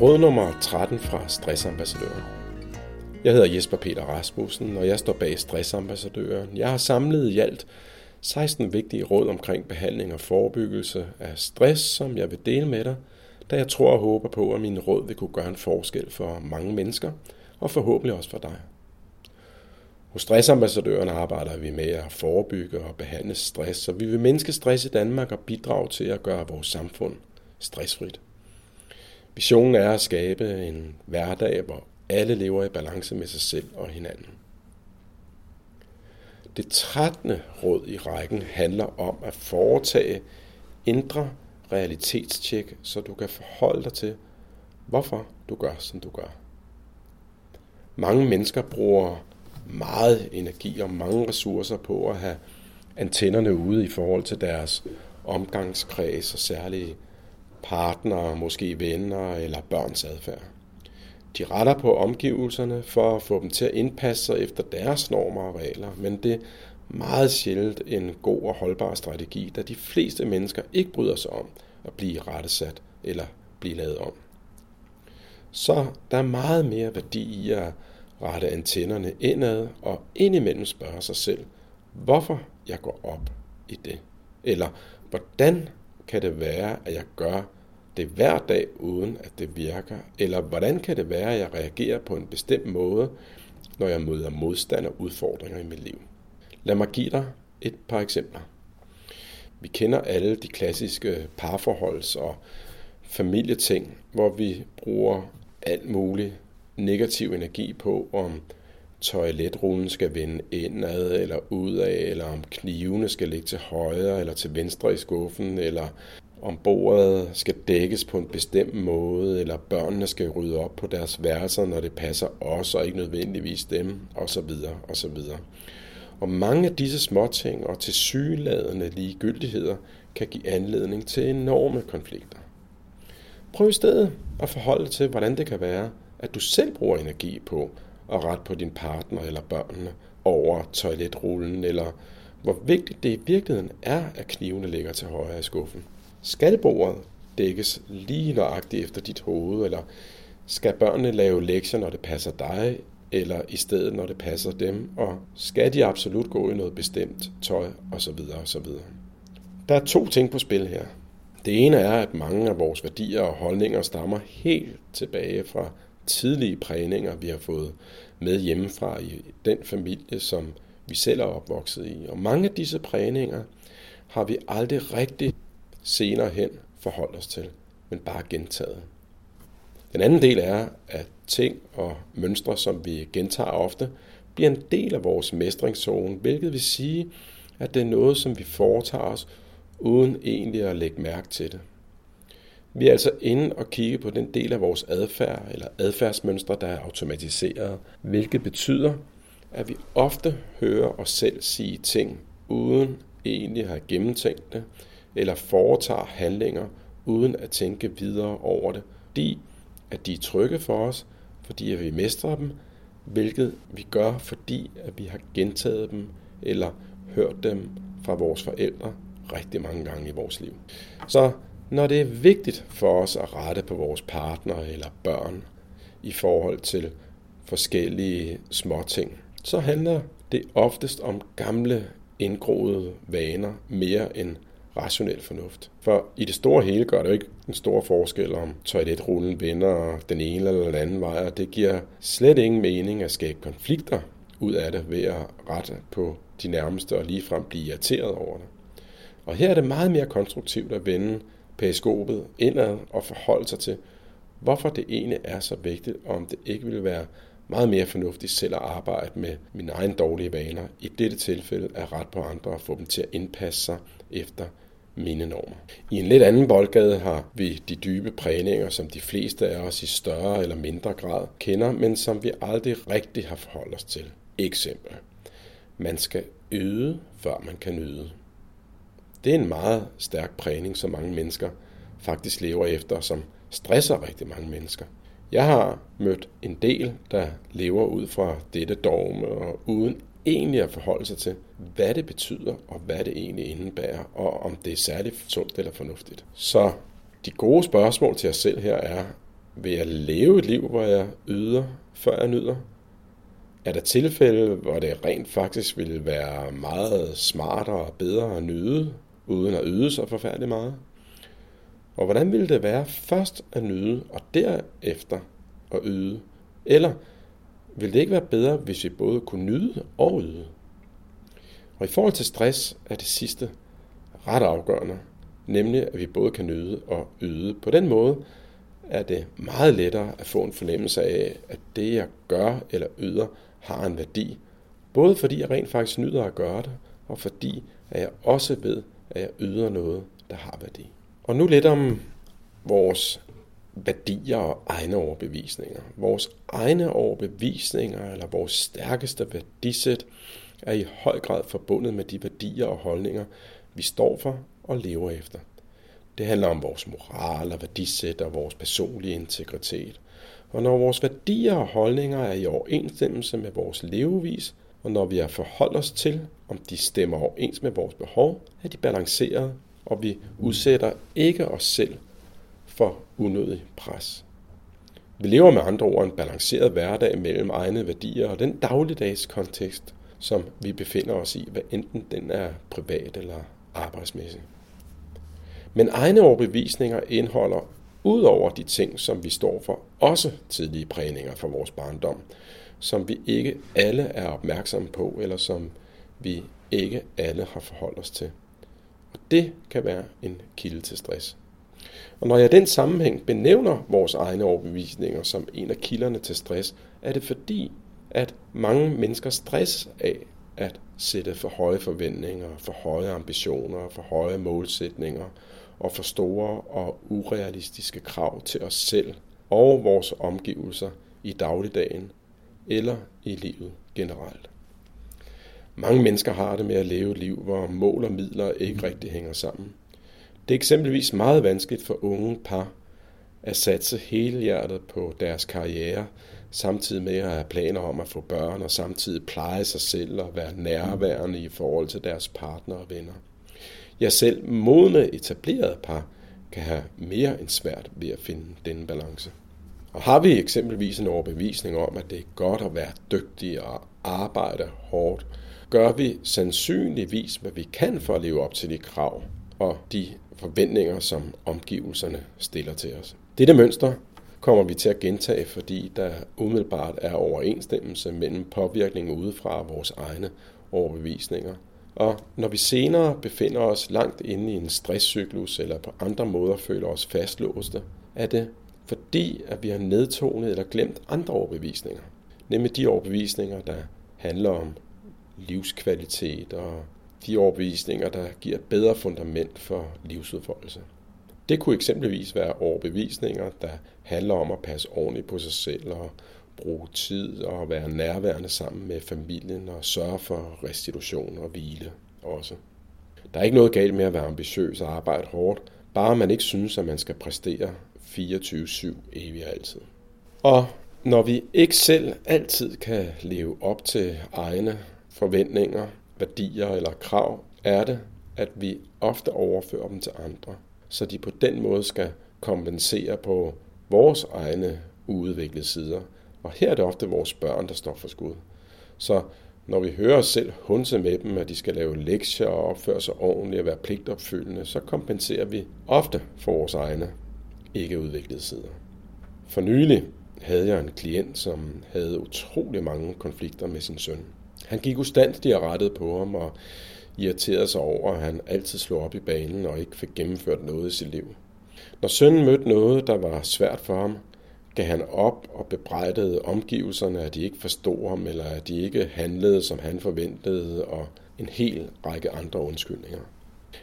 Råd nummer 13 fra Stressambassadøren. Jeg hedder Jesper Peter Rasmussen, og jeg står bag Stressambassadøren. Jeg har samlet i alt 16 vigtige råd omkring behandling og forebyggelse af stress, som jeg vil dele med dig, da jeg tror og håber på, at mine råd vil kunne gøre en forskel for mange mennesker, og forhåbentlig også for dig. Hos Stressambassadøren arbejder vi med at forebygge og behandle stress, så vi vil mindske stress i Danmark og bidrage til at gøre vores samfund stressfrit. Visionen er at skabe en hverdag, hvor alle lever i balance med sig selv og hinanden. Det 13. råd i rækken handler om at foretage indre realitetstjek, så du kan forholde dig til, hvorfor du gør, som du gør. Mange mennesker bruger meget energi og mange ressourcer på at have antennerne ude i forhold til deres omgangskreds og særlige partnere, måske venner eller børns adfærd. De retter på omgivelserne for at få dem til at indpasse sig efter deres normer og regler, men det er meget sjældent en god og holdbar strategi, da de fleste mennesker ikke bryder sig om at blive rettesat eller blive lavet om. Så der er meget mere værdi i at rette antennerne indad og indimellem spørge sig selv, hvorfor jeg går op i det. Eller hvordan kan det være, at jeg gør det hver dag, uden at det virker? Eller hvordan kan det være, at jeg reagerer på en bestemt måde, når jeg møder modstand og udfordringer i mit liv? Lad mig give dig et par eksempler. Vi kender alle de klassiske parforholds- og familieting, hvor vi bruger alt muligt negativ energi på, om toiletrullen skal vende indad eller udad, eller om knivene skal ligge til højre eller til venstre i skuffen, eller om bordet skal dækkes på en bestemt måde, eller børnene skal rydde op på deres værelser, når det passer os og ikke nødvendigvis dem, osv. osv. Og mange af disse småting og tilsyneladende ligegyldigheder kan give anledning til enorme konflikter. Prøv i stedet at forholde til, hvordan det kan være, at du selv bruger energi på at rette på din partner eller børnene over toiletrullen, eller hvor vigtigt det i virkeligheden er, at knivene ligger til højre i skuffen. Skal bordet dækkes lige nøjagtigt efter dit hoved, eller skal børnene lave lektier, når det passer dig, eller i stedet, når det passer dem, og skal de absolut gå i noget bestemt tøj, osv. osv. Der er to ting på spil her. Det ene er, at mange af vores værdier og holdninger stammer helt tilbage fra tidlige prægninger, vi har fået med hjemmefra i den familie, som vi selv er opvokset i. Og mange af disse prægninger har vi aldrig rigtig senere hen forholdt os til, men bare gentaget. Den anden del er, at ting og mønstre, som vi gentager ofte, bliver en del af vores mestringszone, hvilket vil sige, at det er noget, som vi foretager os, uden egentlig at lægge mærke til det. Vi er altså inde og kigge på den del af vores adfærd eller adfærdsmønstre, der er automatiseret, hvilket betyder, at vi ofte hører os selv sige ting, uden egentlig at have gennemtænkt det, eller foretager handlinger, uden at tænke videre over det, fordi at de er trygge for os, fordi at vi mestrer dem, hvilket vi gør, fordi at vi har gentaget dem eller hørt dem fra vores forældre rigtig mange gange i vores liv. Så når det er vigtigt for os at rette på vores partner eller børn i forhold til forskellige småting, så handler det oftest om gamle indgroede vaner mere end rationel fornuft. For i det store hele gør det jo ikke en stor forskel, om toiletrullen vender den ene eller den anden vej, og det giver slet ingen mening at skabe konflikter ud af det ved at rette på de nærmeste og ligefrem blive irriteret over det. Og her er det meget mere konstruktivt at vende periskopet indad og forholde sig til, hvorfor det egentlig er så vigtigt, og om det ikke vil være meget mere fornuftigt selv at arbejde med mine egne dårlige vaner. I dette tilfælde er ret på andre og få dem til at indpasse sig efter mine normer. I en lidt anden boldgade har vi de dybe prægninger, som de fleste af os i større eller mindre grad kender, men som vi aldrig rigtig har forholdt os til. Eksempel. Man skal yde, før man kan nyde. Det er en meget stærk prægning, som mange mennesker faktisk lever efter, som stresser rigtig mange mennesker. Jeg har mødt en del, der lever ud fra dette dogme og uden egentlig at forholde sig til, hvad det betyder og hvad det egentlig indebærer, og om det er særligt sundt eller fornuftigt. Så de gode spørgsmål til jer selv her er, Vil jeg leve et liv, hvor jeg yder, før jeg nyder? Er der tilfælde, hvor det rent faktisk ville være meget smartere og bedre at nyde, uden at yde så forfærdeligt meget? Og hvordan ville det være først at nyde, og derefter at yde? Eller ville det ikke være bedre, hvis vi både kunne nyde og yde? Og i forhold til stress er det sidste ret afgørende, nemlig at vi både kan nyde og yde. På den måde er det meget lettere at få en fornemmelse af, at det jeg gør eller yder har en værdi. Både fordi jeg rent faktisk nyder at gøre det, og fordi at jeg også ved, at jeg yder noget, der har værdi. Og nu lidt om vores værdier og egne overbevisninger. Vores egne overbevisninger eller vores stærkeste værdisæt er i høj grad forbundet med de værdier og holdninger, vi står for og lever efter. Det handler om vores moral og værdisæt og vores personlige integritet. Og når vores værdier og holdninger er i overensstemmelse med vores levevis, og når vi har forholdt os til, om de stemmer overens med vores behov, er de balancerede, og vi udsætter ikke os selv for unødig pres. Vi lever med andre ord en balanceret hverdag mellem egne værdier og den dagligdags kontekst, som vi befinder os i, hvad enten den er privat eller arbejdsmæssig. Men egne overbevisninger indeholder ud over de ting, som vi står for, også tidlige prægninger fra vores barndom, som vi ikke alle er opmærksomme på, eller som vi ikke alle har forholdt os til. Og det kan være en kilde til stress. Og når jeg i den sammenhæng benævner vores egne overbevisninger som en af kilderne til stress, er det fordi, at mange mennesker stress af at sætte for høje forventninger, for høje ambitioner, for høje målsætninger og for store og urealistiske krav til os selv og vores omgivelser i dagligdagen eller i livet generelt. Mange mennesker har det med at leve et liv, hvor mål og midler ikke rigtig hænger sammen. Det er eksempelvis meget vanskeligt for unge par at satse hele hjertet på deres karriere, samtidig med at have planer om at få børn, og samtidig pleje sig selv og være nærværende i forhold til deres partner og venner. Ja, selv modne etablerede par kan have mere end svært ved at finde denne balance. Og har vi eksempelvis en overbevisning om, at det er godt at være dygtig og arbejde hårdt, gør vi sandsynligvis, hvad vi kan for at leve op til de krav og de forventninger, som omgivelserne stiller til os. Dette mønster kommer vi til at gentage, fordi der umiddelbart er overensstemmelse mellem påvirkningen udefra og vores egne overbevisninger. Og når vi senere befinder os langt inde i en stresscyklus eller på andre måder føler os fastlåste, er det fordi, at vi har nedtonet eller glemt andre overbevisninger. Nemlig de overbevisninger, der handler om livskvalitet og de overbevisninger, der giver et bedre fundament for livsudfoldelse. Det kunne eksempelvis være overbevisninger, der handler om at passe ordentligt på sig selv og bruge tid og være nærværende sammen med familien og sørge for restitution og hvile også. Der er ikke noget galt med at være ambitiøs og arbejde hårdt, bare man ikke synes, at man skal præstere 24-7 evigt altid. Og når vi ikke selv altid kan leve op til egne forventninger, værdier eller krav, er det, at vi ofte overfører dem til andre, så de på den måde skal kompensere på vores egne uudviklede sider. Og her er det ofte vores børn, der står for skud. Så når vi hører os selv hunse med dem, at de skal lave lektier og opføre sig ordentligt og være pligtopfyldende, så kompenserer vi ofte for vores egne ikke udviklede sider. For nylig havde jeg en klient, som havde utrolig mange konflikter med sin søn. Han gik ustandigt og rettede på ham og irriterede sig over, at han altid slog op i banen og ikke fik gennemført noget i sit liv. Når sønnen mødte noget, der var svært for ham, gav han op og bebrejdede omgivelserne, at de ikke forstod ham, eller at de ikke handlede, som han forventede, og en hel række andre undskyldninger.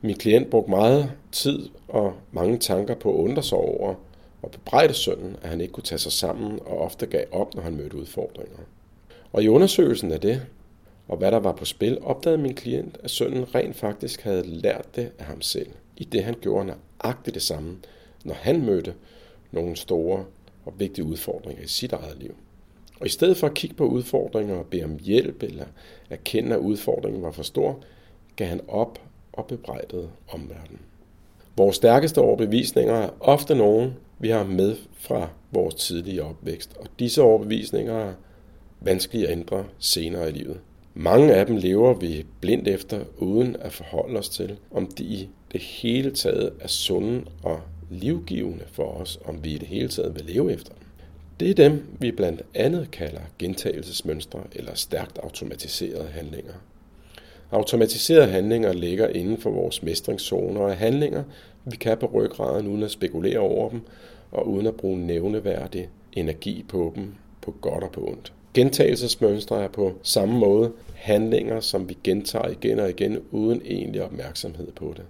Min klient brugte meget tid og mange tanker på at undre sig over og bebrejde sønnen, at han ikke kunne tage sig sammen og ofte gav op, når han mødte udfordringer. Og i undersøgelsen af det, og hvad der var på spil, opdagede min klient, at sønnen rent faktisk havde lært det af ham selv, i det han gjorde nøjagtigt det samme, når han mødte nogle store og vigtige udfordringer i sit eget liv. Og i stedet for at kigge på udfordringer og bede om hjælp eller erkende, at udfordringen var for stor, gav han op og bebrejdede omverdenen. Vores stærkeste overbevisninger er ofte nogen, vi har med fra vores tidlige opvækst. Og disse overbevisninger er vanskelige at ændre senere i livet. Mange af dem lever vi blindt efter, uden at forholde os til, om de i det hele taget er sunde og livgivende for os, om vi i det hele taget vil leve efter dem. Det er dem, vi blandt andet kalder gentagelsesmønstre eller stærkt automatiserede handlinger. Automatiserede handlinger ligger inden for vores mestringszoner og er handlinger, vi kan på ryggraden uden at spekulere over dem og uden at bruge nævneværdig energi på dem på godt og på ondt. Gentagelsesmønstre er på samme måde handlinger, som vi gentager igen og igen uden egentlig opmærksomhed på det.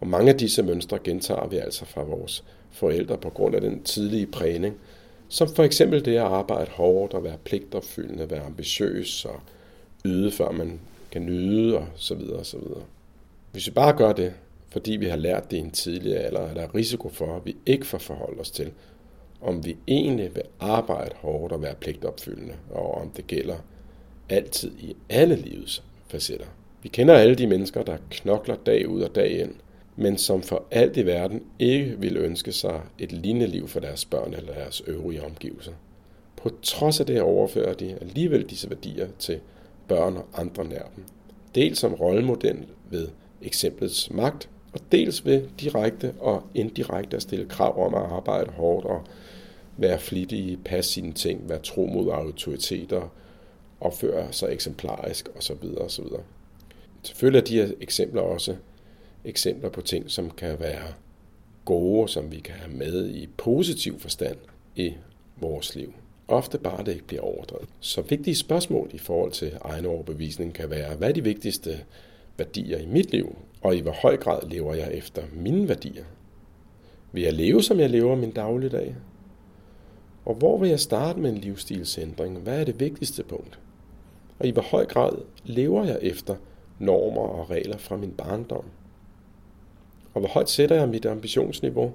Og mange af disse mønstre gentager vi altså fra vores forældre på grund af den tidlige prægning, som for eksempel det at arbejde hårdt og være pligtopfyldende, være ambitiøs og yde, før man kan nyde og så videre og så videre. Hvis vi bare gør det, fordi vi har lært det i en tidlig alder, er der risiko for, at vi ikke får forholdt os til, om vi egentlig vil arbejde hårdt og være pligtopfyldende, og om det gælder altid i alle livets facetter. Vi kender alle de mennesker, der knokler dag ud og dag ind, men som for alt i verden ikke vil ønske sig et lignende liv for deres børn eller deres øvrige omgivelser. På trods af det overfører de alligevel disse værdier til børn og andre nær dem. Dels som rollemodel ved eksemplets magt, og dels ved direkte og indirekte at stille krav om at arbejde hårdt og være flittig, passe sine ting, være tro mod autoriteter, opføre sig eksemplarisk osv. osv. Selvfølgelig er de her eksempler også eksempler på ting, som kan være gode, som vi kan have med i positiv forstand i vores liv. Ofte bare det ikke bliver overdrevet. Så vigtige spørgsmål i forhold til egen overbevisning kan være, hvad er de vigtigste værdier i mit liv, og i hvor høj grad lever jeg efter mine værdier? Vil jeg leve, som jeg lever min dagligdag? Og hvor vil jeg starte med en livsstilsændring? Hvad er det vigtigste punkt? Og i hvor høj grad lever jeg efter normer og regler fra min barndom? Og hvor højt sætter jeg mit ambitionsniveau?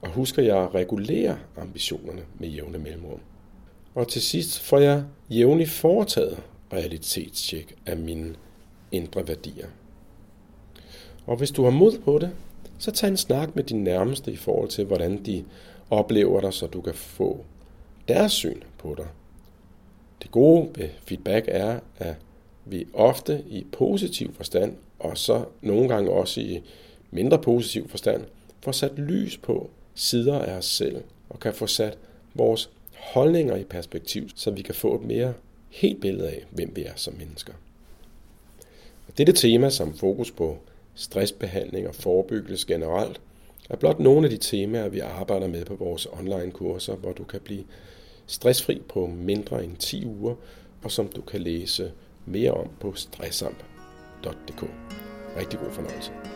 Og husker jeg at regulere ambitionerne med jævne mellemrum? Og til sidst får jeg jævnligt foretaget realitetstjek af mine indre værdier. Og hvis du har mod på det, så tag en snak med din nærmeste i forhold til, hvordan de oplever dig, så du kan få deres syn på dig. Det gode ved feedback er, at vi ofte i positiv forstand, og så nogle gange også i mindre positiv forstand, får sat lys på sider af os selv, og kan få sat vores holdninger i perspektiv, så vi kan få et mere helt billede af, hvem vi er som mennesker. Og dette tema som fokus på stressbehandling og forebyggelse generelt, er blot nogle af de temaer, vi arbejder med på vores online kurser, hvor du kan blive stressfri på mindre end 10 uger, og som du kan læse mere om på stressamp.dk. Rigtig god fornøjelse.